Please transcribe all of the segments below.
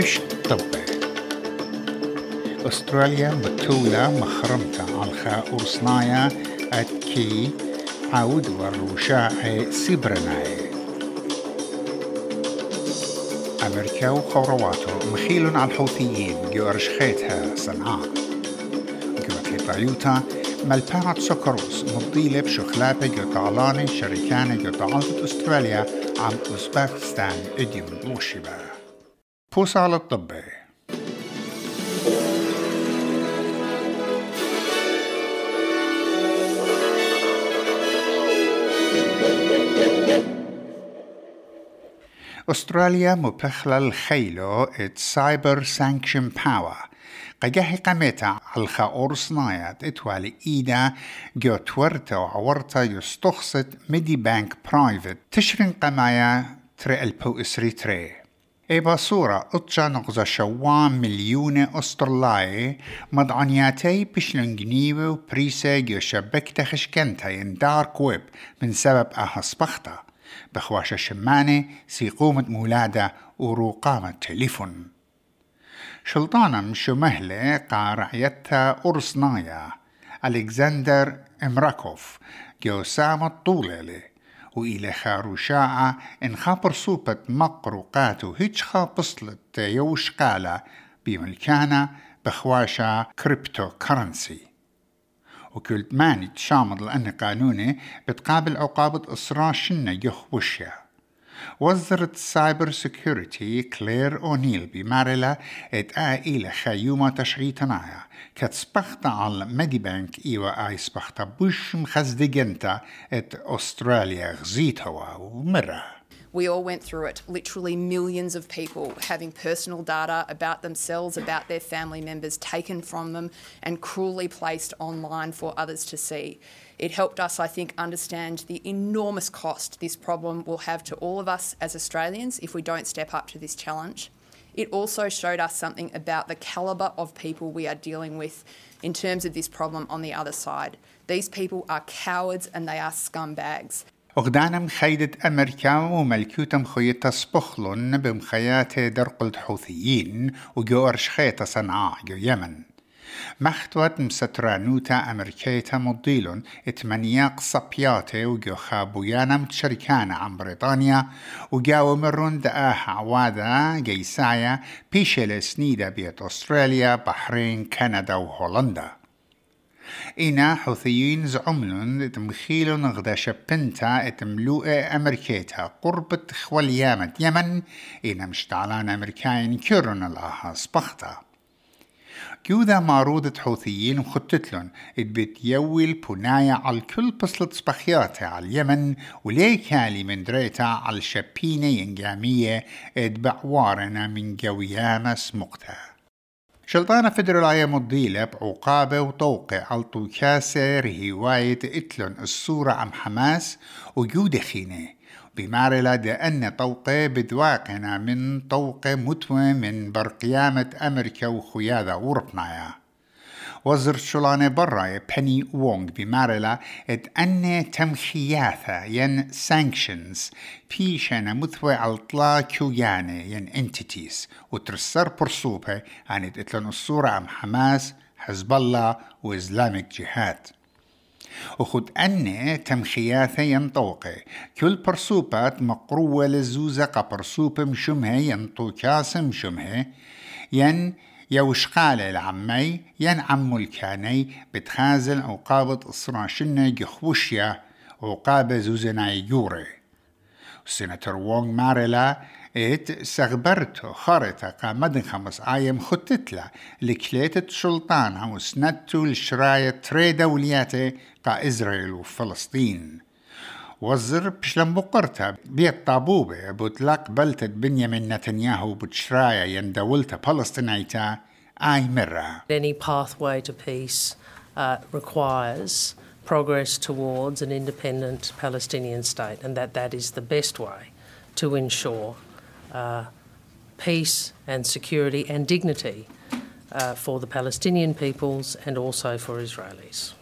رش طبي أستراليا بتولة مخرمتا على أرصنايا أتكي عود والروشاع سيبرناي. أمريكا وخورواتو مخيل على الحوثيين. جورج خيتها صنعاء. قوات طايوتا ملبانة سكروس مضيلة بشخلابة جو تعلاني شركانة جو تعلطة أستراليا عم أوزباكستان إديم موشبة بوس على الطبي أستراليا مبخلة الخيلو ات سايبر سانكشن باور قجاهي قميتا ألخا أورسنايات إتوالي إيدا جو تورتا وعورتا يستخصت ميدي بانك برايفت. تشرين قمايا تري البو إسري تري. إيبا صورة اتجا نغزا شوام مليون أسترلاي مضعنياتي بشلن جنيوي وبريسا جو شبكتا خشكنتا دارك ويب من سبب أها صبختا بخواشة شمانة سيقومة مولادة وروقامة تليفون. شلطانا مشو مهلة قارعيتها أرسنايا ألكسندر إمراكوف جو سامة وإلى خاروشاعة إن خابر صوبة مقروقاتو هيج خابصلت يوش قالة بملكانا بخواشا كريبتو كرنسي وكل ماني تشامض لأن قانوني بتقابل عقابة إصرار شنة يخوشيا. وزرت السايبر سيكوريتي كلير أونيل بمارلا إت آئلة خيومة تشعيتنايا كتسبخت على ميدي بانك إيوا آي سبخت بوش مخزدقنتا إت أستراليا غزيتها ومرة. We all went through it, literally millions of people having personal data about themselves, about their family members taken from them and cruelly placed online for others to see. It helped us, I think, understand the enormous cost this problem will have to all of us as Australians if we don't step up to this challenge. It also showed us something about the calibre of people we are dealing with in terms of this problem on the other side. These people are cowards and they are scumbags. أغدانا مخيدة أمريكا وملكوتا مخيطة سبخلون بمخيات درق الحوثيين وجو أرشخيتا صنعاء جو يمن. مختوت مسترانوتا أمريكيتا مضيلون اتمنياق صبياتي وجو خابويانا متشركانا عن بريطانيا وجاو مرون دآها عوادا جيسايا بيشل سنيدا بيت أستراليا بحرين كندا وهولندا. إنا حوثيين زعملون تمخيلون غدا شبنتا اتملوء أمريكيتا. قربة خواليامة يمن إنا مشتعلان أمريكاين كيرون الآها سبختا. كيوذا معروضة حوثيين وخطتلن اتبت يوي البناية على الكل بصلة سبخياتها على اليمن وليكالي من دريتا على الشبينة ينجامية اتبع وارنا من جويامة سمقتها شلطانة فدرالاية مضيلة بعقابة وطوقة على طوكاسة رهواية إتلون الصورة عم حماس وجود خينة بمارلة أن طوقة بدواقنا من طوقة متوى من برقيامة أمريكا وخيادة وربنايا وزر شلانة برا بني وونغ بمارلا ات أن تمخياثا ين sanctions بيشنا مثوى عطلا كيويانة ين entities وترسر برصوبة عن اتلن الصورة عم حماس حزب الله وإسلامك جهاد. وخد أن تمخياثة ينطوقة كل برسوبات مقروة لزوزة قبرسوبة مشمها ينطو كاس مشمها ين يوشقال العمي ين عمو الكاني بتخازن عقابة إصراشنة جخوشيا عقابة زوزنا يوري. سيناتور وونغ ماريلا إت سغبرتو خارطة قامدن خمس آيام خطتلا لكليتة شلطان وسنتو الشراية تري دولياتي قا إسرائيل وفلسطين. وزر بشلم بقرتا بيت طابوبة بوتلاق بلتة بنيامين نتنياهو بتشرايا يندولتا فلسطينيتا آي مرة Any pathway to peace uh, requires progress towards an independent Palestinian state, and that that is the best way to ensure uh, peace and security and dignity uh, for the Palestinian peoples and also for Israelis.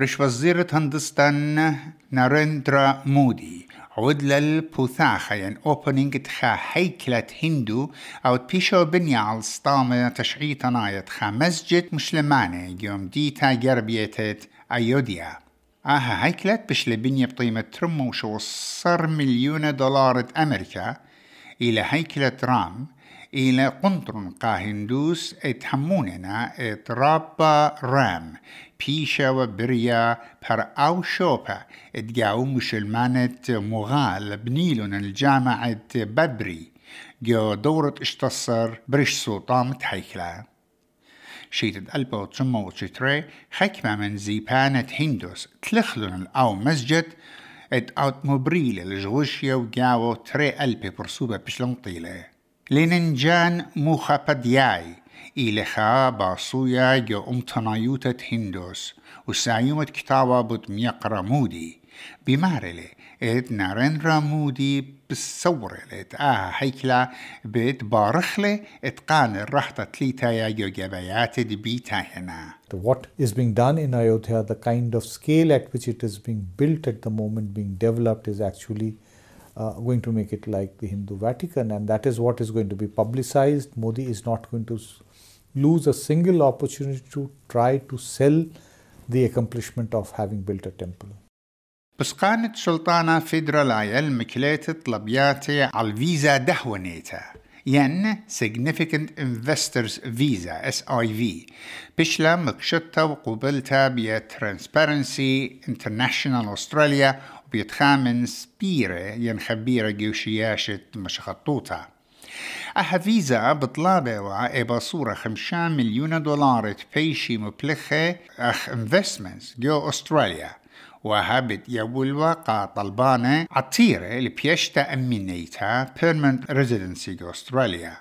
رش وزيرة هندستان ناريندرا مودي. عود للبوثاخة ين اوبننج تخا هيكلة هندو. أو تبيشو بنيا على السطامة تشعيطة نايت خا مسجد مسلمانة. يوم ديتا جربيتت ايوديا آها هيكلة بشل بنية بقيمة ترمو شو صر مليون دولار أمريكا إلى هيكلة رام. إلى قنطر قاهندوس إتحموننا إترابا رام بيشا وبريا بر أو شوبا اتجاو مسلمانة مغال بنيلون الجامعة بدري جو دورة اشتصر برش سلطان هيكلة شيتد ألبو تسمو تشتري حكمة من زيبانة هندوس تلخلون أو مسجد ات اوت مبريل الجوشيا وجاو تري ألبي برسوبة بشلون طيلة لننجان موخا بدياي إلخا باصويا جو أمتنايوتة هندوس. وسايومت كتابة بود ميقرا مودي بمارلي ات نارندرا مودي بالصورة ات آها هيكلا بيت بارخلي اتقان الرحطة تليتا يا جو جبايات بيتا هنا. What is being done in Ayodhya, the kind of scale at which it is being built at the moment, being developed, is actually uh, going to make it like the Hindu Vatican, and that is what is going to be publicized. Modi is not going to lose a single opportunity to try to sell the accomplishment of having built a temple. بس كانت سلطانة فيدرالايا المكليت طلبياتي على الفيزا دهونيتا ين Significant Investors Visa SIV بشلا مكشتا وقبلتا بيا Transparency International Australia وبيتخامن سبيرة ين خبيرة جوشياشة مشخطوتا أها فيزا بطلابة وإبا صورة خمشان مليون دولار تبيشي مبلخة أخ انفستمنتس جو أستراليا. وهابت يولوا طلبانة عطيرة لبيشتا أمينيتا permanent residency جو أستراليا.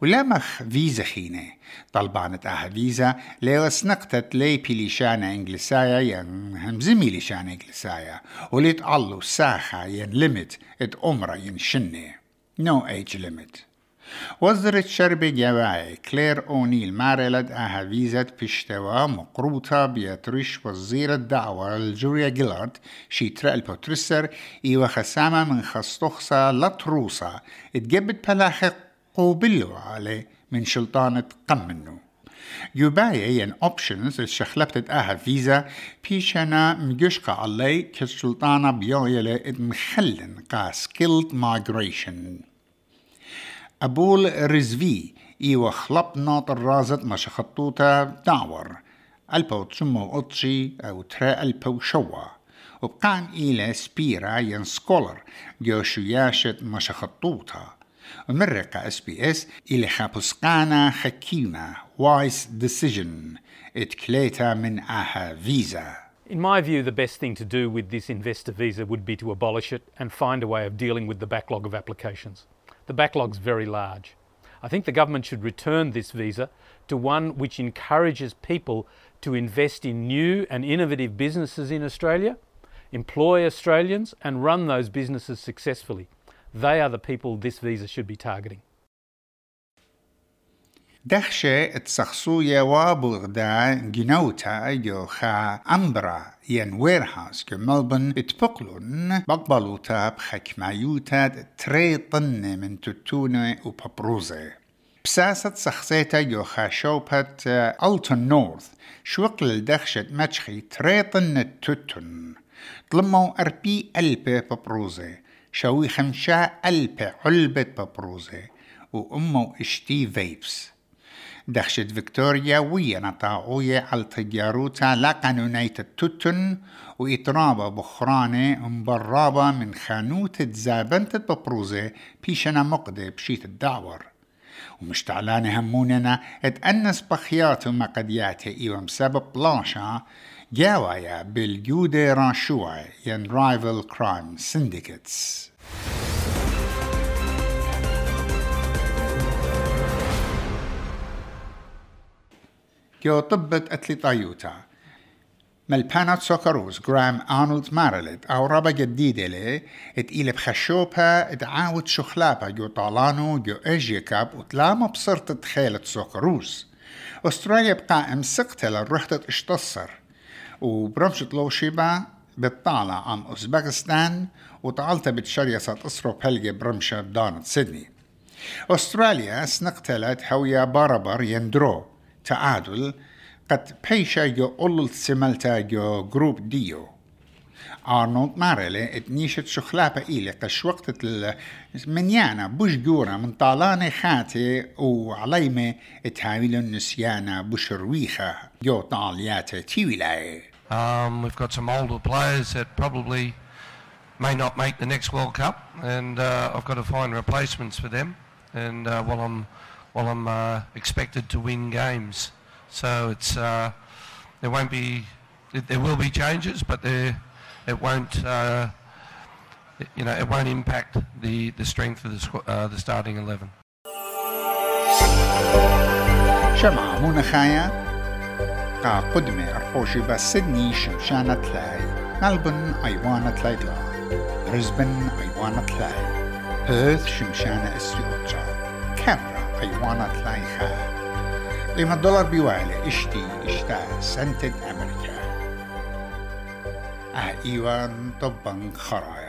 ولمخ فيزا خينة. طلبانة آها فيزا ليو سنقتت لي بيليشانة إنجلسايا ين همزمي ليشانة إنجلسايا وليت علو ساخة ين ليمت إت أمرا ين شنة. no age limit وزرت شربي جواي كلير أونيل مارلد أها فيزت بشتوا مقروطة بيترش وزير الدعوة الجوريا جيلارد شيترا البوترسر إيوا خسامة من خستخصة لطروسة اتجبت بلاخ قوبلو عليه من شلطانة قمنو يبايا ين اوبشنز الشخلبت أها فيزا بيشنا مجشقة علي كالسلطانة بيويلة مخلن قا skilled migration. أبول رزفي إيوا خلب ناطر رازت ما شخطوتا دعور ألبو تسمو أطشي أو ترى ألبو شوا. وبقان إلى سبيرا ين سكولر جو شياشة ما شخطوتا. ومرقة اس بي اس إلى خابسقانا خكيمة وايس ديسيجن اتكليتا من آها فيزا In my view, the best thing to do with this investor visa would be to abolish it and find a way of dealing with the backlog of applications. The backlog's very large. I think the government should return this visa to one which encourages people to invest in new and innovative businesses in Australia, employ Australians, and run those businesses successfully. They are the people this visa should be targeting. دخشة تسخصويا وابغدا جنوتا جو خا أمبرا ين ويرهاوس جو ملبن اتبقلون بقبلوتا بخكمايوتا تري طن من تتونة وبابروزة بساسة سخصيتا جو خا شوبت ألتون نورث شوق للدخشة مجخي تري طن تتن طلمو أربي ألبة بابروزة شوي خمشا ألبة علبة بابروزة وأمو إشتي فيبس دخشت فيكتوريا ويا نطاعوية على تجاروتا لا قانونية التوتن وإطرابة بخرانة مبرابة من خانوت زابنت ببروزة بيشنا مقدة بشيت الدعور. ومش تعلانة هموننا اتأنس بخيات مقدياته إيوم سبب لاشا جاوايا بالجودة راشوع ين رايفل كرايم سندكتس جو طبت أتلي طايوتا ملبانات سوكروز جرام آرنولد مارلت أو ربا جديدة لي اتقيل بخشوبها اتعاود شخلابها جو طالانو جو اجيكاب وتلاما بصرت تخيلة سوكروز. أستراليا بقى امسكتها للرحتة إشتصر. وبرمشة لوشيبا بالطالع عن أوزبكستان وطالت بتشريصة أسرو بلغي برمشة دانت سيدني. أستراليا سنقتلت هويا باربر يندرو. تعادل قد بيشا جو أول سملتا جو جروب ديو. آرنولد مارلي اتنيشت شخلابة إيلي قش وقت منيانا بوش جورا من طالاني خاتي وعليمة اتهاويل النسيانا بشرويخة جو طالياتي تيويلاي Um, we've got some older players that probably may not make the next World Cup, and uh, I've got to find replacements for them. And uh, while I'm while I'm uh, expected to win games, so it's uh, there won't be there will be changes, but there it won't uh, you know it won't impact the the strength of the squ- uh, the starting eleven. شمعة منخايا قا قدمة أرفوشي بس سدني شمشانة تلاي ملبن أيوانة تلاي دلا بريسبن أيوانة تلاي بيرث شمشانة استيوتشا كاميرا أيوانة تلاي خا لما الدولار بيوالي اشتي اشتا سنتد أمريكا Ah, a Ivan Topanjaraya.